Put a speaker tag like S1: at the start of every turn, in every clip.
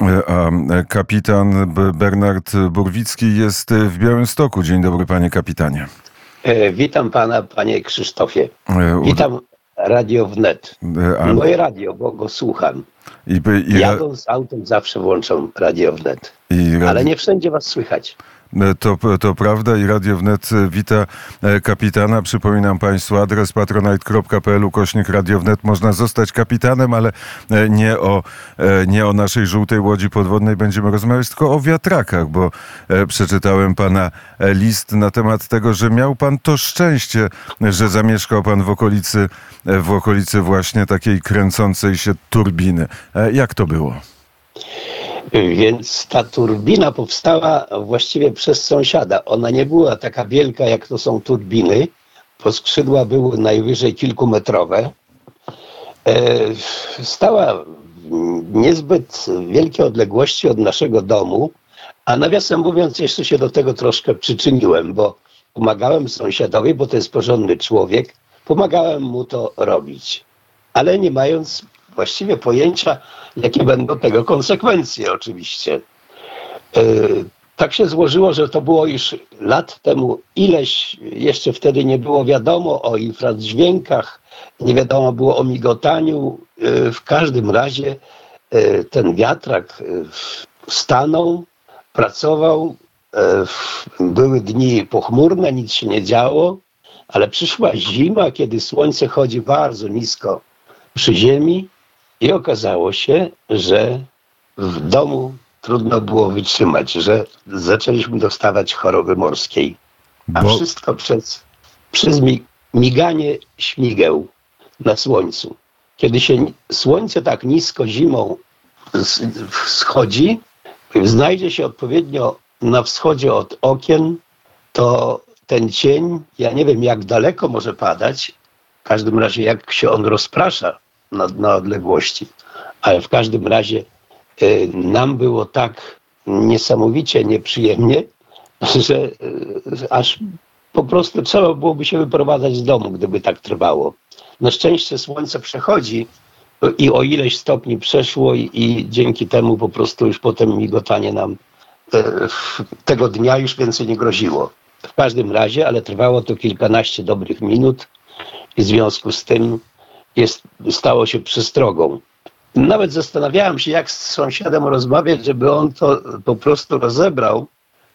S1: A kapitan Bernard Burwicki jest w Białymstoku. Dzień dobry, panie kapitanie.
S2: E, witam pana, panie Krzysztofie. E, witam Radio Wnet. E, Moje radio, bo go słucham. I, i, Jadąc autem zawsze włączam Radio Wnet. Ale nie wszędzie was słychać.
S1: E, to, to prawda i Radio Wnet e, wita e, kapitana. Przypominam Państwu adres patronite.pl ukośnik Radio Wnet. Można zostać kapitanem, ale nie o, nie o naszej żółtej łodzi podwodnej będziemy rozmawiać, tylko o wiatrakach, bo przeczytałem Pana list na temat tego, że miał Pan to szczęście, że zamieszkał Pan w okolicy, w okolicy właśnie takiej kręcącej się turbiny. Jak to było?
S2: Więc ta turbina powstała właściwie przez sąsiada. Ona nie była taka wielka, jak to są turbiny, bo skrzydła były najwyżej kilkumetrowe. E, stała w niezbyt wielkiej odległości od naszego domu, a nawiasem mówiąc, jeszcze się do tego troszkę przyczyniłem, bo pomagałem sąsiadowi, bo to jest porządny człowiek, pomagałem mu to robić, ale nie mając właściwie pojęcia, jakie będą tego konsekwencje oczywiście. E, tak się złożyło, że to było już lat temu ileś, jeszcze wtedy nie było wiadomo o infradźwiękach, nie wiadomo było o migotaniu. E, w każdym razie e, ten wiatrak stanął, pracował. Były dni pochmurne, nic się nie działo, ale przyszła zima, kiedy słońce chodzi bardzo nisko przy ziemi i okazało się, że w domu trudno było wytrzymać, że zaczęliśmy dostawać choroby morskiej. A Bo... wszystko przez, przez miganie śmigieł na słońcu. Kiedy się słońce tak nisko zimą schodzi, znajdzie się odpowiednio na wschodzie od okien, to ten cień, ja nie wiem jak daleko może padać, w każdym razie jak się on rozprasza na, na odległości. Ale w każdym razie y, nam było tak niesamowicie nieprzyjemnie, że y, aż po prostu trzeba byłoby się wyprowadzać z domu, gdyby tak trwało. Na szczęście słońce przechodzi i o ileś stopni przeszło i, i dzięki temu po prostu już potem migotanie nam y, tego dnia już więcej nie groziło. W każdym razie, ale trwało to kilkanaście dobrych minut i w związku z tym jest, stało się przestrogą. Nawet zastanawiałem się, jak z sąsiadem rozmawiać, żeby on to po prostu rozebrał,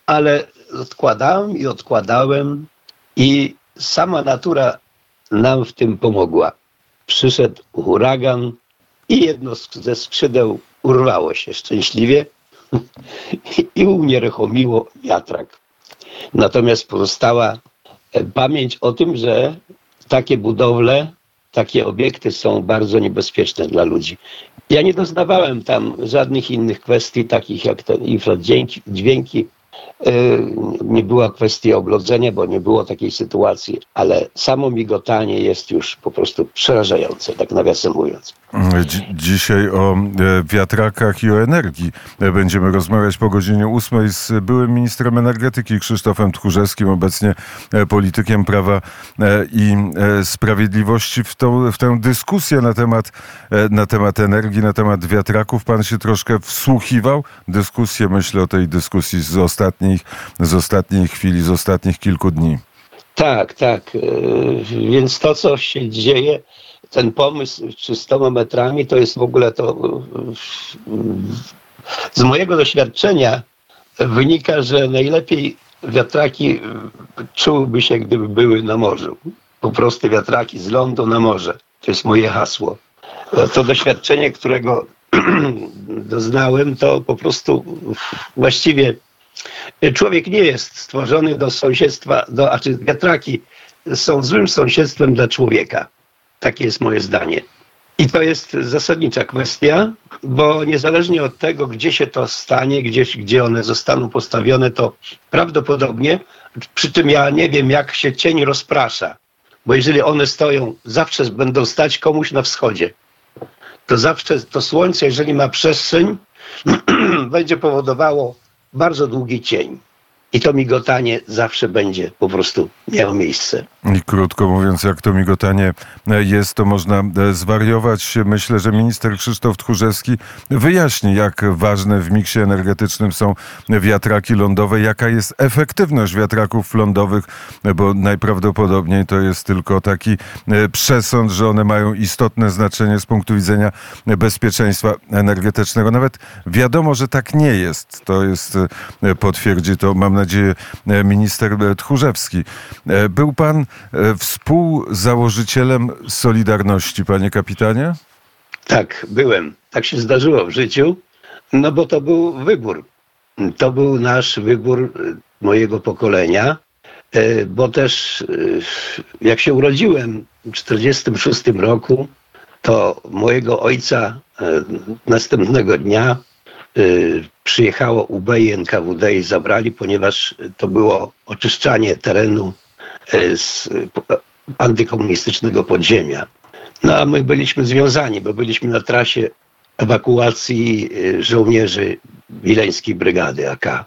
S2: ale odkładałem i odkładałem i sama natura nam w tym pomogła. Przyszedł huragan i jedno ze skrzydeł urwało się szczęśliwie i unieruchomiło wiatrak. Natomiast pozostała pamięć o tym, że takie budowle takie obiekty są bardzo niebezpieczne dla ludzi. Ja nie doznawałem tam żadnych innych kwestii, takich jak te infradźwięki, dźwięki, nie była kwestii oblodzenia, bo nie było takiej sytuacji, ale samo migotanie jest już po prostu przerażające, tak nawiasem mówiąc.
S1: Dzisiaj o e, wiatrakach i o energii będziemy rozmawiać po godzinie ósmej z byłym ministrem energetyki Krzysztofem Tchórzewskim, obecnie e, politykiem prawa e, i sprawiedliwości. W, tą, w tę dyskusję na temat, na temat energii, na temat wiatraków pan się troszkę wsłuchiwał. Dyskusję, myślę o tej dyskusji z ostatniej ostatnich, z ostatniej chwili, z ostatnich kilku dni.
S2: Tak, tak. E, więc to, co się dzieje, ten pomysł 300 metrami, to jest w ogóle to z mojego doświadczenia wynika, że najlepiej wiatraki czułyby się, gdyby były na morzu. Po prostu wiatraki z lądu na morze. To jest moje hasło. To doświadczenie, którego doznałem, to po prostu właściwie Człowiek nie jest stworzony do sąsiedztwa, do, a czy wiatraki są złym sąsiedztwem dla człowieka. Takie jest moje zdanie. I to jest zasadnicza kwestia, bo niezależnie od tego, gdzie się to stanie, gdzieś, gdzie one zostaną postawione, to prawdopodobnie, przy tym ja nie wiem, jak się cień rozprasza, bo jeżeli one stoją, zawsze będą stać komuś na wschodzie, to zawsze to słońce, jeżeli ma przestrzeń, będzie powodowało bardzo długi cień. I to migotanie zawsze będzie po prostu miało miejsce.
S1: I krótko mówiąc, jak to migotanie jest, to można zwariować. Myślę, że minister Krzysztof Tchórzewski wyjaśni, jak ważne w miksie energetycznym są wiatraki lądowe, jaka jest efektywność wiatraków lądowych, bo najprawdopodobniej to jest tylko taki przesąd, że one mają istotne znaczenie z punktu widzenia bezpieczeństwa energetycznego. Nawet wiadomo, że tak nie jest. To jest, potwierdzi to, mam nadzieję, minister Tchórzewski. Był pan współzałożycielem Solidarności, panie kapitanie?
S2: Tak, byłem. Tak się zdarzyło w życiu, no bo to był wybór. To był nasz wybór mojego pokolenia, bo też jak się urodziłem w 1946 roku, to mojego ojca następnego dnia przyjechało UB i NKWD i zabrali, ponieważ to było oczyszczanie terenu z antykomunistycznego podziemia. No a my byliśmy związani, bo byliśmy na trasie ewakuacji żołnierzy Wileńskiej Brygady AK.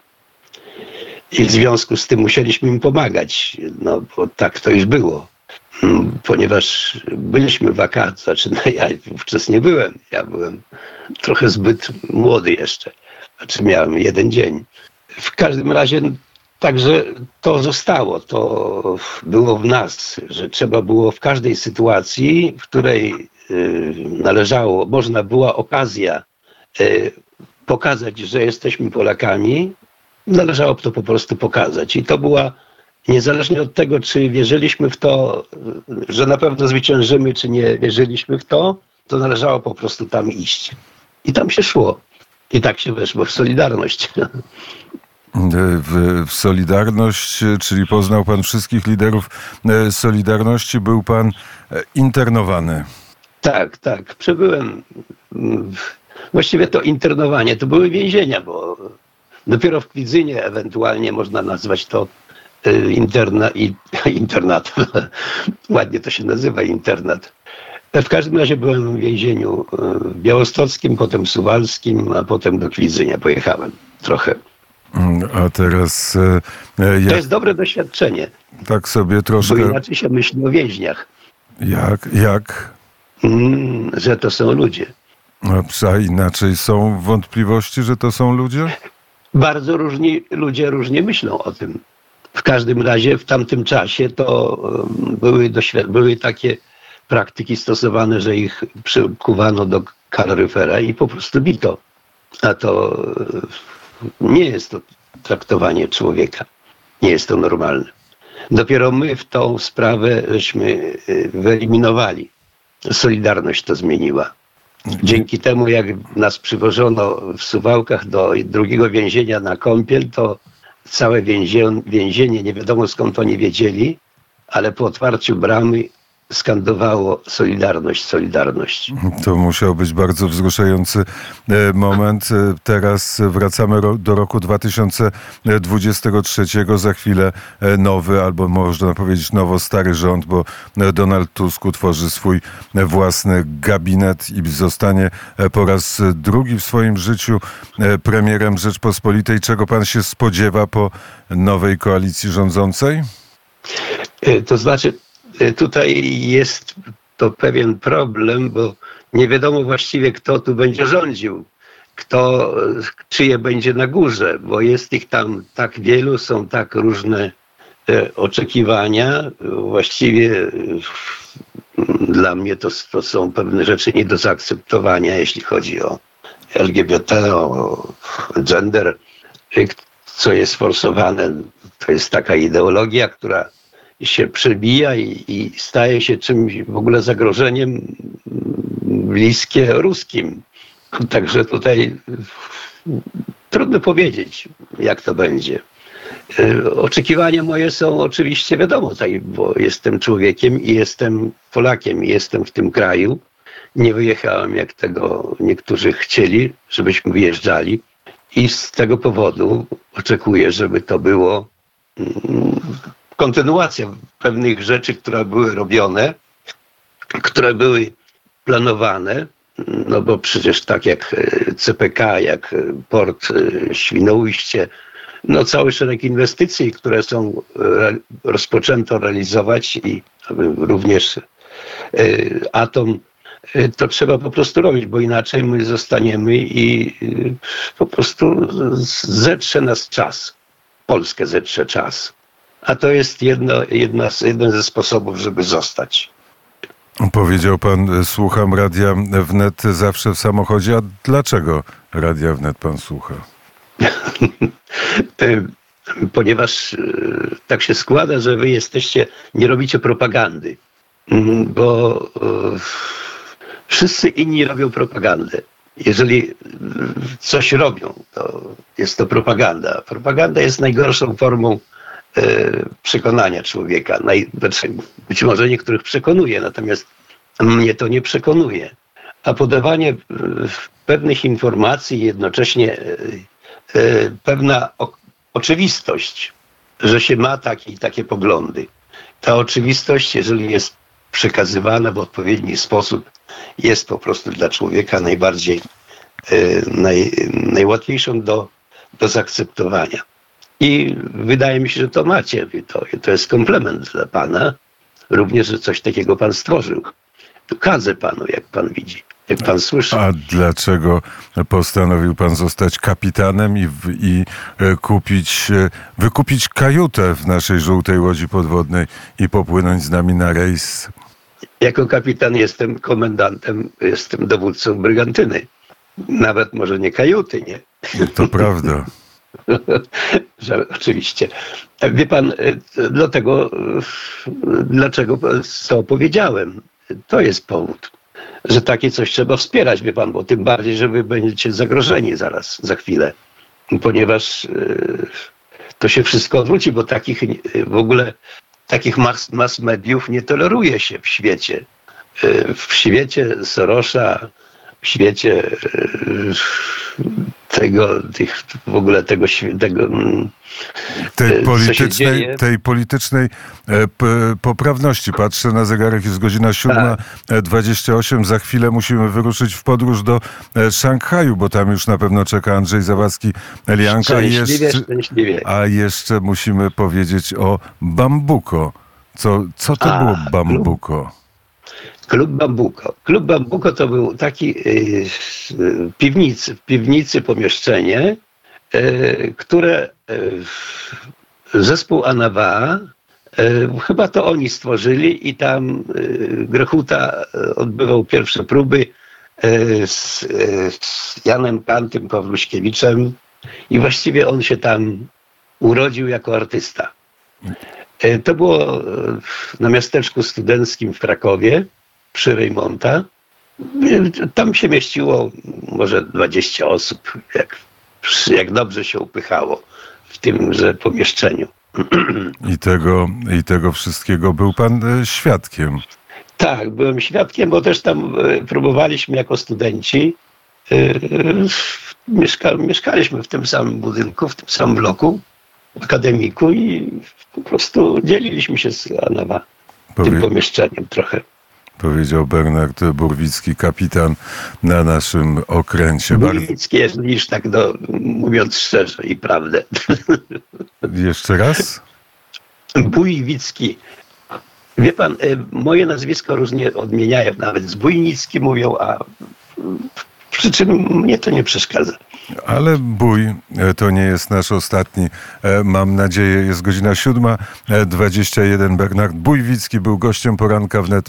S2: I w związku z tym musieliśmy im pomagać, no bo tak to już było. Ponieważ byliśmy w AK, znaczy no ja wówczas nie byłem, ja byłem trochę zbyt młody jeszcze, znaczy miałem jeden dzień. W każdym razie Także to zostało, to było w nas, że trzeba było w każdej sytuacji, w której y, należało, można była okazja y, pokazać, że jesteśmy Polakami, należało to po prostu pokazać. I to była, niezależnie od tego, czy wierzyliśmy w to, że na pewno zwyciężymy, czy nie wierzyliśmy w to, to należało po prostu tam iść. I tam się szło. I tak się weszło w Solidarność.
S1: w, w Solidarność, czyli poznał pan wszystkich liderów e, Solidarności, był pan e, internowany.
S2: Tak, tak. Przebyłem. Właściwie to internowanie to były więzienia, bo dopiero w Kwidzynie ewentualnie można nazwać to e, interna, internat. Ładnie to się nazywa internat. W każdym razie byłem w więzieniu białostockim, potem suwalskim, a potem do Kwidzynia pojechałem trochę.
S1: A teraz. E,
S2: jak, to jest dobre doświadczenie.
S1: Tak sobie troszkę.
S2: Bo inaczej się myśli o więźniach.
S1: Jak? Jak?
S2: Mm, że to są ludzie.
S1: A inaczej są wątpliwości, że to są ludzie?
S2: Bardzo różni ludzie różnie myślą o tym. W każdym razie w tamtym czasie to były, były takie praktyki stosowane, że ich przykuwano do kaloryfera i po prostu bito. A to nie jest to traktowanie człowieka. Nie jest to normalne. Dopiero my w tą sprawę żeśmy y, wyeliminowali. Solidarność to zmieniła. Dzięki temu, jak nas przywożono w Suwałkach do drugiego więzienia na kąpiel, to całe więzienie, nie wiadomo skąd oni wiedzieli, ale po otwarciu bramy skandowało Solidarność, Solidarność.
S1: To musiał być bardzo wzruszający e, moment. E, teraz wracamy do roku 2023. Za chwilę e, nowy, albo można powiedzieć nowo stary rząd, bo Donald Tusk utworzy swój własny gabinet i zostanie po raz drugi w swoim życiu premierem Rzeczpospolitej. Czego pan się spodziewa po nowej koalicji rządzącej?
S2: To znaczy, tutaj jest to pewien problem, bo nie wiadomo właściwie, kto tu będzie rządził, kto, czyje będzie na górze, bo jest ich tam tak wielu, są tak różne y, oczekiwania. Właściwie y, dla mnie to, to są pewne rzeczy nie do zaakceptowania, jeśli chodzi o LGBT, o gender, co jest forsowane. To jest taka ideologia, która się przebija i, i staje się czymś w ogóle zagrożeniem bliskie ruskim. Także tutaj trudno powiedzieć, jak to będzie. E, oczekiwania moje są oczywiście wiadomo, tutaj, bo jestem człowiekiem i jestem Polakiem i jestem w tym kraju. Nie wyjechałem, jak tego niektórzy chcieli, żebyśmy wyjeżdżali. I z tego powodu oczekuję, żeby to było mm, kontynuacja pewnych rzeczy, które były robione, które były planowane, no bo przecież tak jak e, CPK, jak port e, Świnoujście, no, cały szereg inwestycji, które są rozpoczęto realizować i również atom, to trzeba po prostu robić, bo inaczej my zostaniemy i po prostu zetrze nas czas. Polskę zetrze czas. A to jest jedno, jedna, jeden ze sposobów, żeby zostać.
S1: Powiedział pan, słucham radia wnet zawsze w samochodzie. A dlaczego radia wnet pan słucha?
S2: Ponieważ y, tak się składa, że wy jesteście, nie robicie propagandy, mm, bo wszyscy inni robią propagandę. Jeżeli coś robią, to jest to propaganda. Propaganda jest najgorszą formą przekonania człowieka. Znaczy, być może niektórych przekonuje, natomiast mnie to nie przekonuje. A podawanie pewnych informacji jednocześnie pewna oczywistość, że się ma takie, takie poglądy. Ta oczywistość, jeżeli jest przekazywana w odpowiedni sposób, jest po prostu dla człowieka najbardziej, naj, najłatwiejszą do, do zaakceptowania. I wydaje mi się, że to macie. To, to jest komplement dla Pana. Również, że coś takiego Pan stworzył. Tu kadzę Panu, jak Pan widzi, jak Pan słyszy.
S1: A dlaczego postanowił Pan zostać kapitanem i, i e, kupić, e, wykupić kajutę w naszej żółtej łodzi podwodnej i popłynąć z nami na rejs?
S2: Jako kapitan jestem komendantem, jestem dowódcą brygantyny. Nawet może nie kajuty, nie?
S1: To prawda.
S2: że oczywiście. Wie pan, dlatego, dlaczego to powiedziałem. To jest powód, że takie coś trzeba wspierać, wie pan, bo tym bardziej, że wy będziecie zagrożeni zaraz, za chwilę. Ponieważ to się wszystko odwróci, bo takich w ogóle takich mass, mass mediów nie toleruje się w świecie. W świecie Sorosza, w świecie tego, tych, w ogóle tego, tego mm,
S1: tej politycznej, tej politycznej e, poprawności. Patrzę na zegarek, jest godzina 7.28. Za chwilę musimy wyruszyć w podróż do e, Szanghaju, bo tam już na pewno czeka Andrzej Zawadzki Elianka.
S2: A jeszcze,
S1: a jeszcze musimy powiedzieć o Bambuko. Co, co to a, było Bambuko?
S2: Klub Bambuko. Klub Bambuko to był taki yy, piwnicy, w piwnicy pomieszczenie, yy, które yy, zespół Anawa, chyba to oni stworzyli i tam Grechuta odbywał pierwsze próby z, z Janem Kantym Pawluśkiewiczem i właściwie on się tam urodził jako artysta. To było na miasteczku studenckim w Krakowie przy Reymonta. Tam się mieściło może 20 osób, jak, jak dobrze się upychało w tymże pomieszczeniu.
S1: I tego, I tego wszystkiego był pan e, świadkiem.
S2: Tak, byłem świadkiem, bo też tam e, próbowaliśmy jako studenci. E, mieszka, mieszkaliśmy w tym samym budynku, w tym samym bloku akademiku i po prostu dzieliliśmy się z Anawa tym pomieszczeniem trochę
S1: powiedział Bernard Burwicki, kapitan na naszym okręcie.
S2: Burwicki jest niż tak, do, mówiąc szczerze i prawdę.
S1: Jeszcze raz?
S2: Bujwicki. Wie pan, e, moje nazwisko różnie odmieniają, nawet Zbójnicki mówią, a przy czym mnie to nie przeszkadza.
S1: Ale bój e, to nie jest nasz ostatni. E, mam nadzieję, jest godzina 7.21. Bernard Bujwicki był gościem poranka wnet.